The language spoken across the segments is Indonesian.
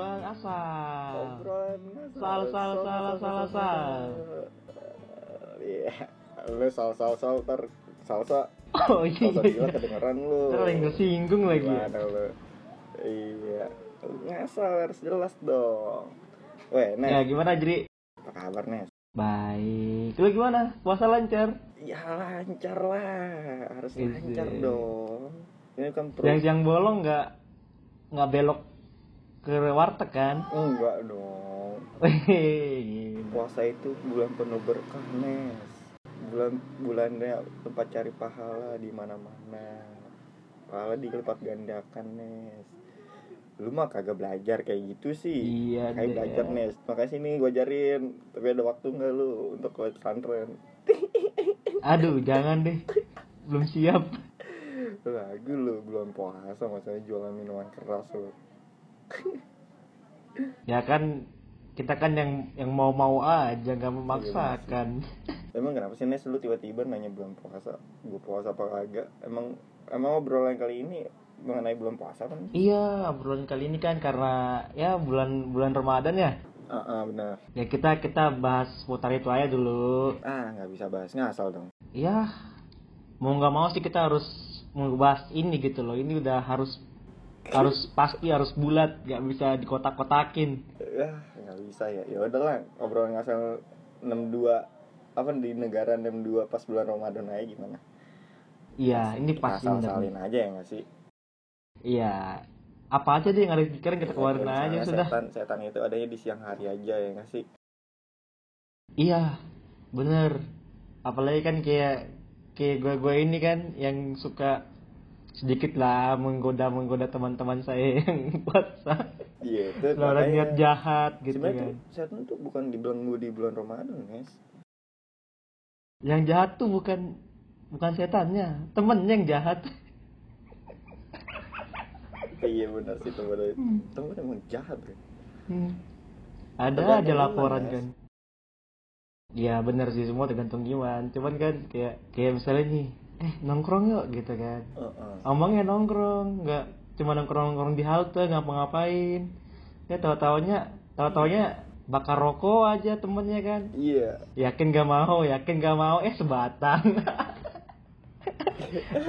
obrolan asal. obrolan Sal, sal, salah, salah, sal. iya lu sal sal sal ter salsa Oh iya. salsa gila kedengeran lu Ntar lagi ngesinggung lagi. Gimana lu iya ngasal harus jelas dong Weh, Nes, Ya gimana Jri? apa kabar Nes? Baik. Lu gimana? Puasa lancar? Ya lancar lah, harus Isi. lancar dong. Ini kan. Yang siang bolong nggak nggak belok ke warteg kan? Enggak dong. Puasa itu bulan penuh berkah, Nes. Bulan bulannya tempat cari pahala di mana-mana. Pahala dilipat gandakan, Nes. Lu mah kagak belajar kayak gitu sih. Iya Kayak deh. belajar, Nes. Makanya sini gue ajarin. Tapi ada waktu nggak lu untuk ke pesantren? Aduh, jangan deh. Belum siap. Lagu lu belum puasa, maksudnya jualan minuman keras lu. Ya kan kita kan yang yang mau-mau aja nggak memaksakan. Emang kenapa sih Nes lu tiba-tiba nanya bulan puasa? Gue puasa apa kagak? Emang emang obrolan kali ini mengenai bulan puasa kan? Iya, obrolan kali ini kan karena ya bulan bulan Ramadan ya. Ah, ah, benar. Ya kita kita bahas putar itu aja dulu. Ah, nggak bisa bahas ngasal dong. Ya mau nggak mau sih kita harus membahas ini gitu loh. Ini udah harus harus pasti harus bulat, nggak bisa dikotak-kotakin. Ya, nggak bisa ya. Ya udahlah, obrolan ngasal 62 apa di negara 62 pas bulan Ramadan aja gimana? Iya, ini pasti nih. salin aja ya nggak sih? Iya. Apa aja deh yang ada di pikiran kita keluarin Misalnya aja sudah. Setan, setan itu adanya di siang hari aja ya nggak sih? Iya, bener. Apalagi kan kayak kayak gue gue ini kan yang suka sedikit lah menggoda menggoda teman-teman saya yang puasa. Iya, itu niat jahat gitu Sebenarnya kan. tuh setan tuh bukan dibelenggu di bulan Ramadan, guys. Yang jahat tuh bukan bukan setannya, temennya yang jahat. iya benar sih temen temen emang jahat ya Hmm. Ada Tergantung aja laporan kan. Iya bener sih semua tergantung gimana. Cuman kan kayak kayak misalnya nih, eh nongkrong yuk gitu kan. Heeh. Omongnya nongkrong, nggak cuma nongkrong nongkrong di halte ngapa-ngapain. Ya tahu-taunya tahu-taunya bakar rokok aja temennya kan. iya Yakin gak mau, yakin gak mau, eh sebatang.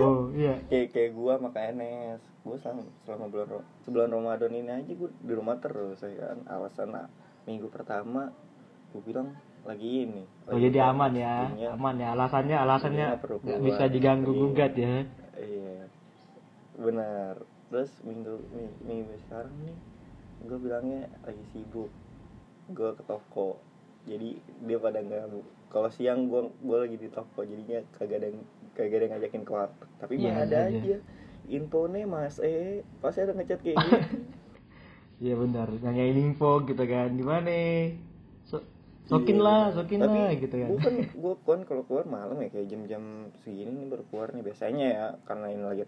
oh iya. kayak kayak gua sama Kak Enes gua selama, selama bulan sebulan Ramadan ini aja gua di rumah terus ya kan alasan ah, minggu pertama gua bilang lagi ini. Oh lagi jadi puasa, aman ya, jadinya- aman ya. Alasannya alasannya Nggak bisa diganggu Iya. gugat ya. iya. Benar. Terus minggu mi- minggu sekarang nih gua bilangnya lagi sibuk. Gua ke toko. Jadi dia pada nggak kalau siang gua gua lagi di toko jadinya kagak ada kagak ada ngajakin ke warteg tapi Iya, mah ada iya. aja. Infonya mas eh pasti ada ngechat kayak gitu Iya benar, nanyain info gitu kan, di mana? So, sokin Iya, lah, sokin Tapi lah gitu kan. gua kan gua kan kalau keluar malam ya kayak jam-jam segini nih baru keluar nih. Biasanya ya karena ini lagi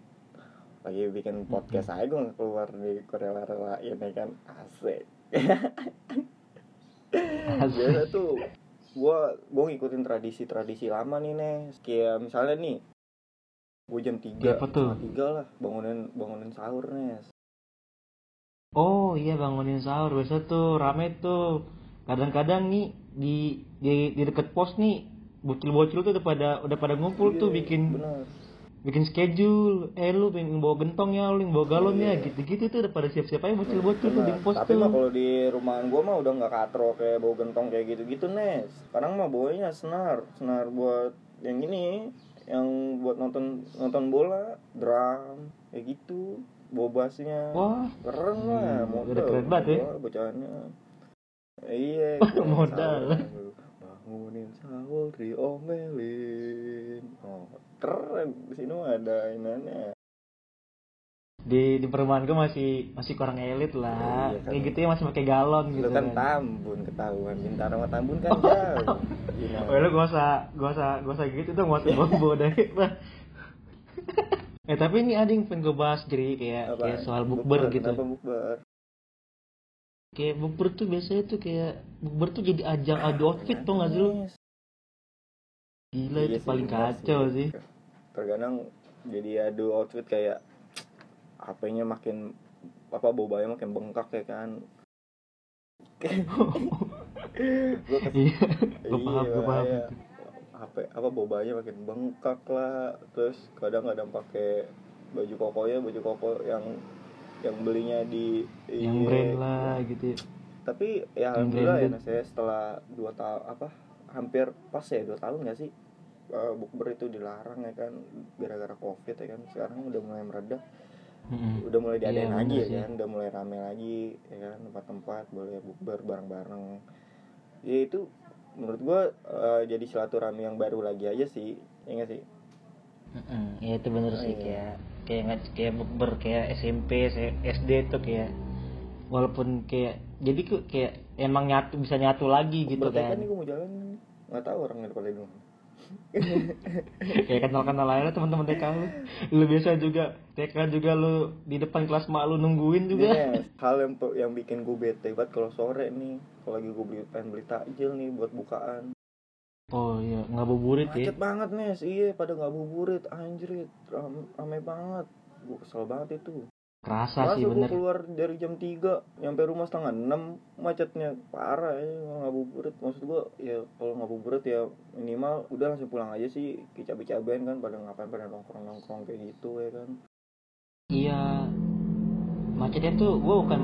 lagi bikin podcast aja gue keluar di Korea relain ya kan. Asik. Biasa tuh gua gua ngikutin tradisi-tradisi lama nih Nes. Kayak misalnya nih gua jam 3 apa tuh? tiga lah bangunin bangunin sahur Nes. Oh iya bangunin sahur, biasa tuh rame tuh. Kadang-kadang nih di di di deket pos nih bocil-bocil tuh udah pada udah pada ngumpul tuh Iya, bikin bener bikin schedule. Eh lu pengen bawa gentong ya, lu yang bawa galon ya, Iya. gitu-gitu tuh udah pada siap-siap aja bocil-bocil tuh di pos tapi tuh. mah kalau di rumahan gua mah udah nggak katro kayak bau gentong kayak gitu-gitu Nes sekarang mah bawanya senar senar buat yang ini yang buat nonton nonton bola drum kayak gitu bawa bassnya Wah, keren lah Hmm, udah keren banget ya. Bocahannya iya Modal. sahur. bangunin sahur diomelin oh keren di sini ada inannya di di perumahan gue masih masih kurang elit lah. Iya, kan. Kayak gitu ya masih pakai galon gitu lu kan Tambun ketahuan Bintaro sama Tambun kan jauh Gimana? Oh lu gak usah, gak usah, gak usah gitu dong, gak usah bawa dari Eh tapi ini ada yang pengen gue bahas jadi kayak, Apa? kayak soal bukber gitu. kenapa bukber Kayak bukber tuh biasanya tuh kayak bukber tuh jadi ajang adu outfit tuh gak sih lu? Gila Iya itu sih, paling kacau sih. terkadang jadi adu outfit kayak HP-nya makin apa bobanya makin bengkak ya kan gue kes iya gue paham gue paham iya. HP apa bobanya makin bengkak lah terus kadang-kadang pakai baju kokonya baju koko yang yang belinya di yang iya. brand lah gitu ya. tapi ya Yang alhamdulillah ya branded. Nas, ya setelah dua tahun apa hampir pas ya dua tahun nggak sih eh, bukber itu dilarang ya kan gara-gara covid ya kan sekarang udah mulai meredah Mm-mm. udah mulai diadain Iya, lagi ya sih. kan udah mulai rame lagi ya kan tempat-tempat boleh bukber bareng-bareng ya itu menurut gua eh, jadi silaturahmi yang baru lagi aja sih ya nggak sih Mm-mm, ya itu bener sih Iya. kayak kayak kayak bukber kayak SMP SD tuh kayak walaupun kayak jadi kok kayak emang nyatu bisa nyatu lagi gitu Berarti kan. Nih gua mau jalan nggak tahu orangnya pada dulu kayak kenal kenal aja teman-teman TK lu. Lu biasa juga TK juga lu di depan kelas mak lu nungguin juga. Yes, hal yang yang bikin gue bete banget kalau sore nih. Kalau lagi gue beli pengen beli takjil nih buat bukaan oh iya ngabuburit ya macet banget nes. Iya pada nggak buburit. Anjrit ram, rame banget. Gue kesel banget itu. Kerasa masa sih bener. keluar dari jam 3 nyampe rumah setengah 6 macetnya parah ya nggak buburit. Maksud gue ya kalau nggak buburit ya minimal udah langsung pulang aja sih. Cabai-cabain kan pada ngapain pada nongkrong-nongkrong kayak gitu ya kan. Iya macetnya tuh gue bukan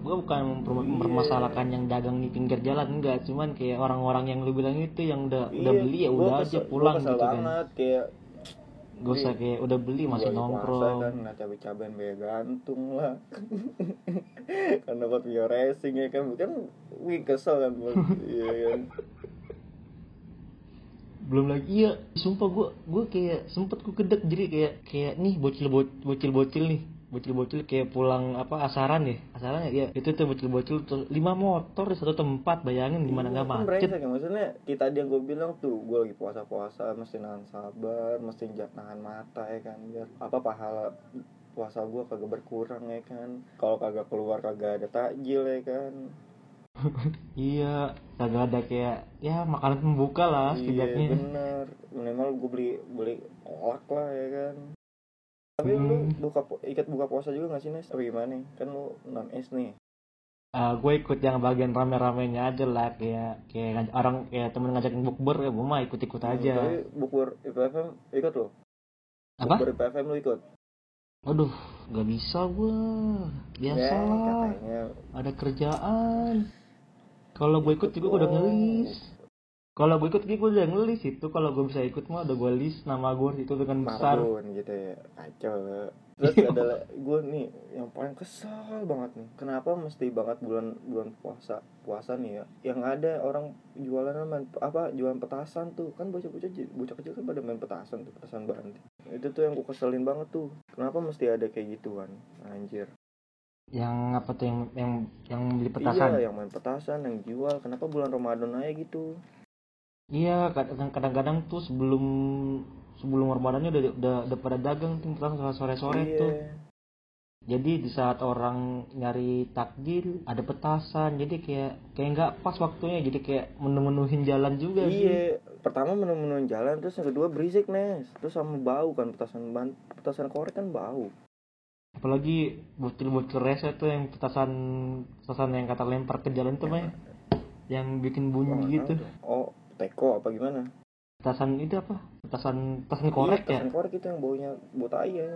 gue bukan memper- Iya. mempermasalahkan yang dagang di pinggir jalan enggak. Cuman kayak orang-orang yang lu bilang itu yang udah udah Iya, beli ya udah aja kesel- pulang gitu kan. banget kayak gak usah kayak udah beli masih lagi puasa nongkrong. kan nah cabai-cabain biaya gantung lah. Karena buat video racing ya kan kan wih kesel kan buat iya kan. Belum lagi iya sumpah gue gue kayak sempet gue kedek jadi kayak kayak nih bocil bocil bocil nih bocil bocil kayak pulang apa asaran ya? Asaran ya, ya itu tuh bocil bocil tuh lima motor di satu tempat bayangin gimana nggak Kan macet. brengsek ya. Maksudnya kita yang gue bilang tuh gue lagi puasa-puasa mesti nahan sabar mesti nahan mata ya kan biar apa pahala puasa gue kagak berkurang ya kan. Kalau kagak keluar kagak ada takjil ya kan. Iya kagak ada kayak ya makanan pembuka lah iya setidaknya. bener minimal gue beli beli kolak lah ya kan tapi lu Hmm. buka pu- ikat buka puasa juga gak sih Nes? Apa gimana? Kan lu non es nih Ah, gue ikut yang bagian rame-ramenya aja lah kayak kayak orang kayak temen ngajakin bukber ya gue mah ikut-ikut aja Hmm, Tapi bukur IPFM ikut lo? apa Bukur IPFM lu ikut? aduh gak bisa gue biasa Ya, katanya ada kerjaan kalau gue ikut juga gue udah ngelis kalau gue ikut gue udah ngelis itu. Kalau gue bisa ikut mah udah gue list nama gue itu dengan besar. Marbun gitu ya. Kacau. Terus ada gue nih yang paling kesal banget nih. Kenapa mesti banget bulan bulan puasa Puasa nih ya? Yang ada orang jualan main, apa jualan petasan tuh. Kan bocah-bocah bocah kecil kan pada main petasan tuh Petasan banting Itu tuh yang gue keselin banget tuh. Kenapa mesti ada kayak gituan? Anjir. Yang apa tuh yang yang yang beli petasan? Iya yang main petasan yang jual. Kenapa bulan Ramadan aja gitu iya kadang- kadang-kadang tuh sebelum sebelum ramadannya udah udah, udah pada dagang tuh petasan sore-sore Iya. tuh jadi di saat orang nyari takjil ada petasan jadi kayak kayak nggak pas waktunya jadi kayak menu-menuhin jalan juga sih Iya, pertama menu-menu jalan, terus yang kedua berisik nes, terus sama bau kan petasan ban, petasan korek kan bau. apalagi bocil-bocil rese tuh yang petasan petasan yang kata lempar ke jalan tuh mah ya. yang bikin bunyi gitu tahu tuh. Oh, teko apa gimana? petasan itu apa petasan petasan korek iya, ya petasan korek itu yang baunya bau tai ya.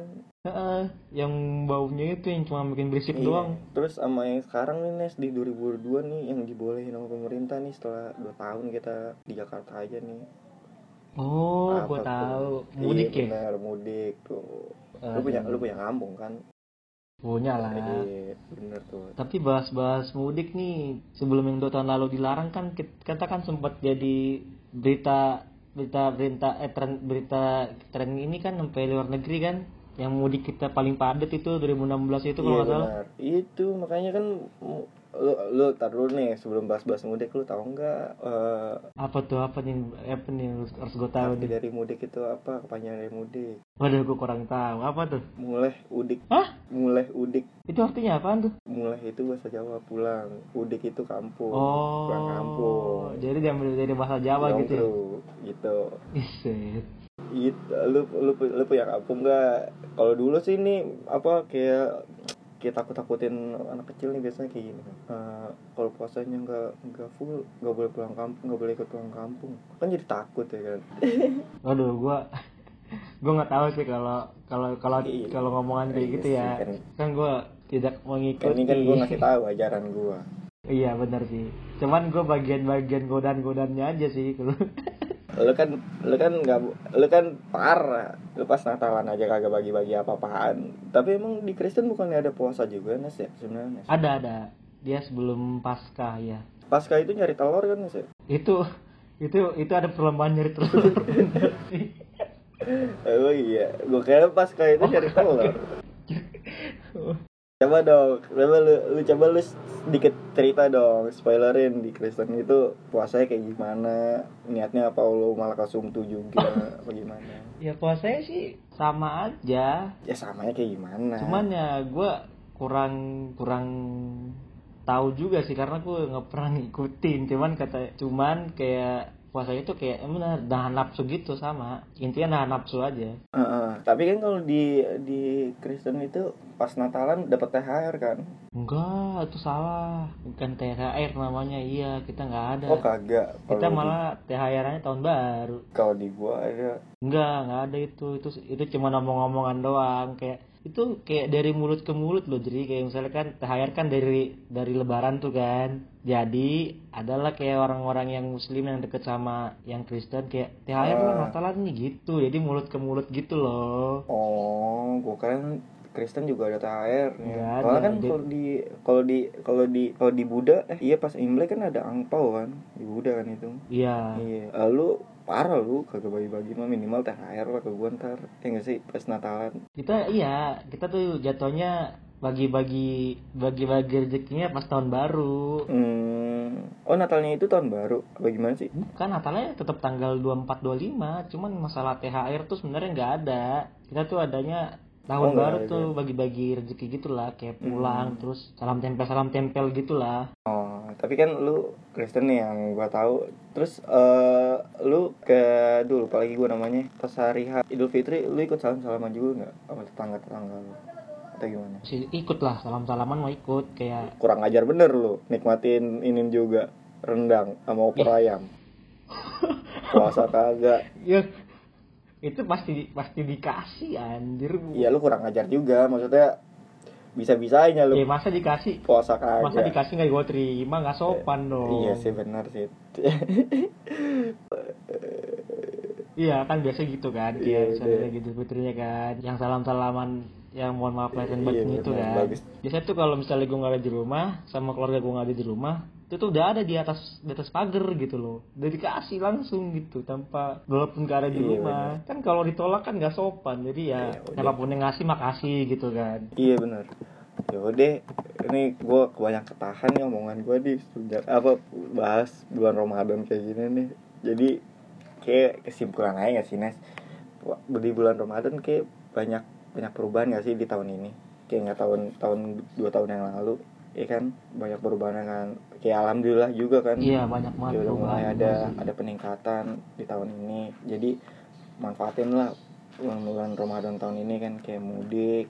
Heeh, yang baunya itu yang cuma bikin berisik Iya. doang Terus sama yang sekarang nih Nes di 2022 nih yang dibolehin sama pemerintah nih setelah 2 tahun kita di Jakarta aja nih. oh Apa gua tuh? tahu mudik iya, ya bener, mudik tuh. Lu punya lu punya kampung kan? Punya lah Iya, bener tuh. Tapi bahas-bahas mudik nih, sebelum yang dua tahun lalu dilarang kan kit- kita kan sempat jadi berita berita berita eh, tren, berita tren ini kan sampai luar negeri kan yang mudik kita paling padat itu 2016 itu kalau Iya nggak salah. Itu makanya kan lu lu tar dulu nih sebelum bahas-bahas mudik lu tahu nggak eh Apa tuh apa nih apa nih yang harus, harus gue tahu nih. dari mudik itu apa kepanjangan dari mudik Waduh gue kurang tahu apa tuh. mulai udik Hah? mulai udik Itu artinya apaan tuh? mulai itu bahasa Jawa pulang udik itu kampung Oh. pulang kampung Jadi diambil dari bahasa Jawa gitu ya. Gitu Iset. itu lu lu lu punya kampung nggak kalau dulu sih nih apa kayak kayak takut takutin anak kecil nih biasanya kayak gini Eh, kalau puasanya nggak nggak full nggak boleh pulang kampung nggak boleh ikut pulang kampung kan jadi takut ya kan Waduh, gua gua nggak tahu sih kalau kalau kalau Iya. kalau ngomongan kayak Iya gitu ya. kan. Kan gua tidak mengikuti. kan ini kan gue ngasih tahu ajaran gue Iya benar sih. Cuman gua bagian-bagian godaan-godaannya aja sih. lu kan lu kan nggak lu kan parah lu pas Natalan aja kagak bagi-bagi apa-apaan tapi emang di Kristen bukannya ada puasa juga Nes ya sebenarnya ada ada. Dia sebelum Paskah ya. Pasca itu nyari telur kan Nes ya? Itu itu itu ada perlombaan nyari telur. Oh iya gue kira Pasca itu nyari telur coba dong coba lu, lu coba lu sedikit cerita dong spoilerin di Kristen itu puasanya kayak gimana niatnya apa lu malah kasumtu juga apa gimana? Ya puasanya sih sama aja. ya samanya kayak gimana? Cuman ya gua kurang kurang tahu juga sih karena gue nggak pernah ngikutin. Cuman kata cuman kayak puasa itu kayak emang benar nahan nafsu gitu sama. Intinya nahan nafsu aja. Heeh. tapi kan kalau di di Kristen itu pas Natalan dapat THR kan? Enggak itu salah. Bukan THR namanya. Iya kita nggak ada. Oh kagak. Kita di- malah THR-nya tahun baru. Kalau di gua ada. Enggak nggak ada itu. Itu itu cuma ngomong-ngomongan doang. Kayak itu kayak dari mulut ke mulut loh jadi kayak misalnya kan THR kan dari dari lebaran tuh kan jadi adalah kayak orang-orang yang muslim yang deket sama yang Kristen kayak THR lah Ah. Natalan nih gitu jadi mulut ke mulut gitu loh Oh, gua keren Kristen juga ada THR ya. Soalnya kan kalau di kalau di kalau di kalau di Buddha eh iya pas Imlek kan ada angpau kan di Buddha kan itu. iya Iya. Lalu parah lu kagak bagi-bagi mah minimal THR lah ke gua ntar. Ya nggak sih pas Natalan. kita iya kita tuh jatuhnya bagi-bagi bagi-bagi rezekinya pas tahun baru Hmm. Oh Natalnya itu tahun baru. Apa gimana sih? Bukan Natalnya tetap tanggal 24 25, cuman masalah THR tuh sebenarnya nggak ada. Kita tuh adanya tahun Oh, baru tuh bagi-bagi rezeki gitulah, kayak Hmm. pulang terus salam tempel salam tempel gitulah. Oh, tapi kan lu Kristen nih yang gua tahu. Terus eh lu ke dulu apalagi gua namanya pas hari H Idul Fitri lu ikut salam-salaman juga nggak sama tetangga-tetangga lu? Atau gimana? Si ikut lah salam salaman mau ikut kayak Kurang ajar bener lu nikmatin ini juga rendang sama opor ayam. Puasa kagak. ya itu pasti pasti dikasih anjir. Iya lu kurang ajar juga maksudnya bisa-bisanya lu Ya masa dikasih puasa kagak. masa dikasih nggak gue terima nggak sopan dong. Iya sih benar sih. Iya kan biasa gitu kan, Iya, iya. lagi Idul Fitrinya kan, yang salam salaman yang mohon maaf lahir dan Iya, batin itu benar, kan. bagus. Biasanya tuh kalau misalnya gue nggak ada di rumah, sama keluarga gue nggak ada di rumah, itu tuh udah ada di atas di atas pagar gitu loh, udah dikasih langsung gitu tanpa walaupun gak ada di Iya, rumah. Kan kalau ditolak kan nggak sopan, jadi ya Iya, siapa pun yang ngasih makasih gitu kan. Iya benar. Ya udah, ini gue kebanyak ketahan nih omongan gue di sejak apa bahas bulan Ramadan kayak gini nih. Jadi kayak kesimpulan aja gak sih Nes? Di bulan Ramadan kayak banyak banyak perubahan gak sih di tahun ini? Kayak nggak tahun tahun dua tahun yang lalu, ya kan banyak perubahan kan. Kayak alhamdulillah juga kan. Iya banyak banget udah mulai ada ada peningkatan di tahun ini. Jadi manfaatin lah bulan-bulan Ramadan tahun ini kan kayak mudik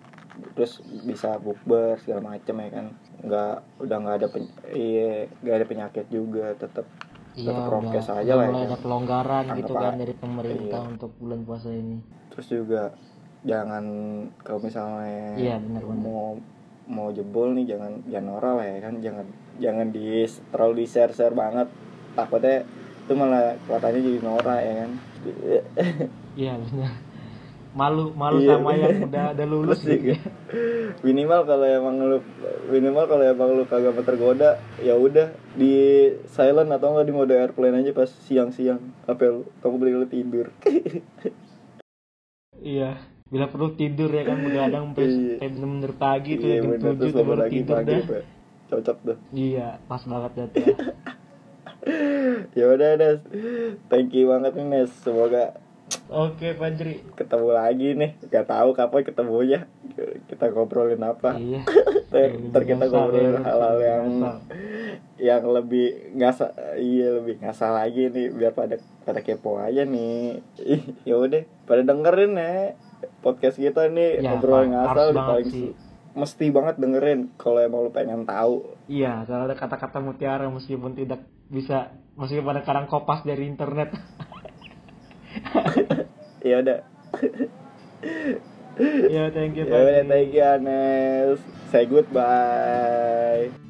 terus bisa bukber segala macem ya kan nggak udah nggak ada pen, iya nggak ada penyakit juga tetap Iya, tetap prokes aja lah ya mulai kan. ada pelonggaran Anggap gitu kan dari pemerintah Iya. untuk bulan puasa ini. terus juga jangan kalau misalnya Iya, benar-benar. mau mau jebol nih jangan jangan norak lah ya kan jangan jangan di terlalu di share share banget takutnya itu malah kelihatannya jadi norak ya kan Iya benar. Malu malu Iya, sama yang udah udah lulus gitu. minimal kalau emang lu minimal kalau emang lu kagak tergoda ya udah di silent atau enggak di mode airplane aja pas siang-siang apa lu kamu beli lu tidur Iya. Bila perlu tidur ya kan begadang sampai Iya. bener-bener pagi tuh iya jam tujuh tuh baru tidur pagi dah. Cocok tuh Iya, pas banget dah tuh. ya udah Nes thank you banget nih Nes semoga Oke, Fajri. ketemu lagi nih gak tahu kapan ketemunya kita ngobrolin apa Iya. ntar, Iya, kita ngobrolin ya, hal-hal yang ngasal. yang lebih ngasal iya lebih ngasal lagi nih biar pada pada kepo aja nih ya udah pada dengerin ya podcast kita nih Ya, ngasal banget paling sih. mesti banget dengerin kalau emang lu pengen tahu Iya, soalnya ada kata-kata mutiara meskipun tidak bisa meskipun ada karang kopas dari internet. ya udah ya, thank you. ya udah thank you Anes say goodbye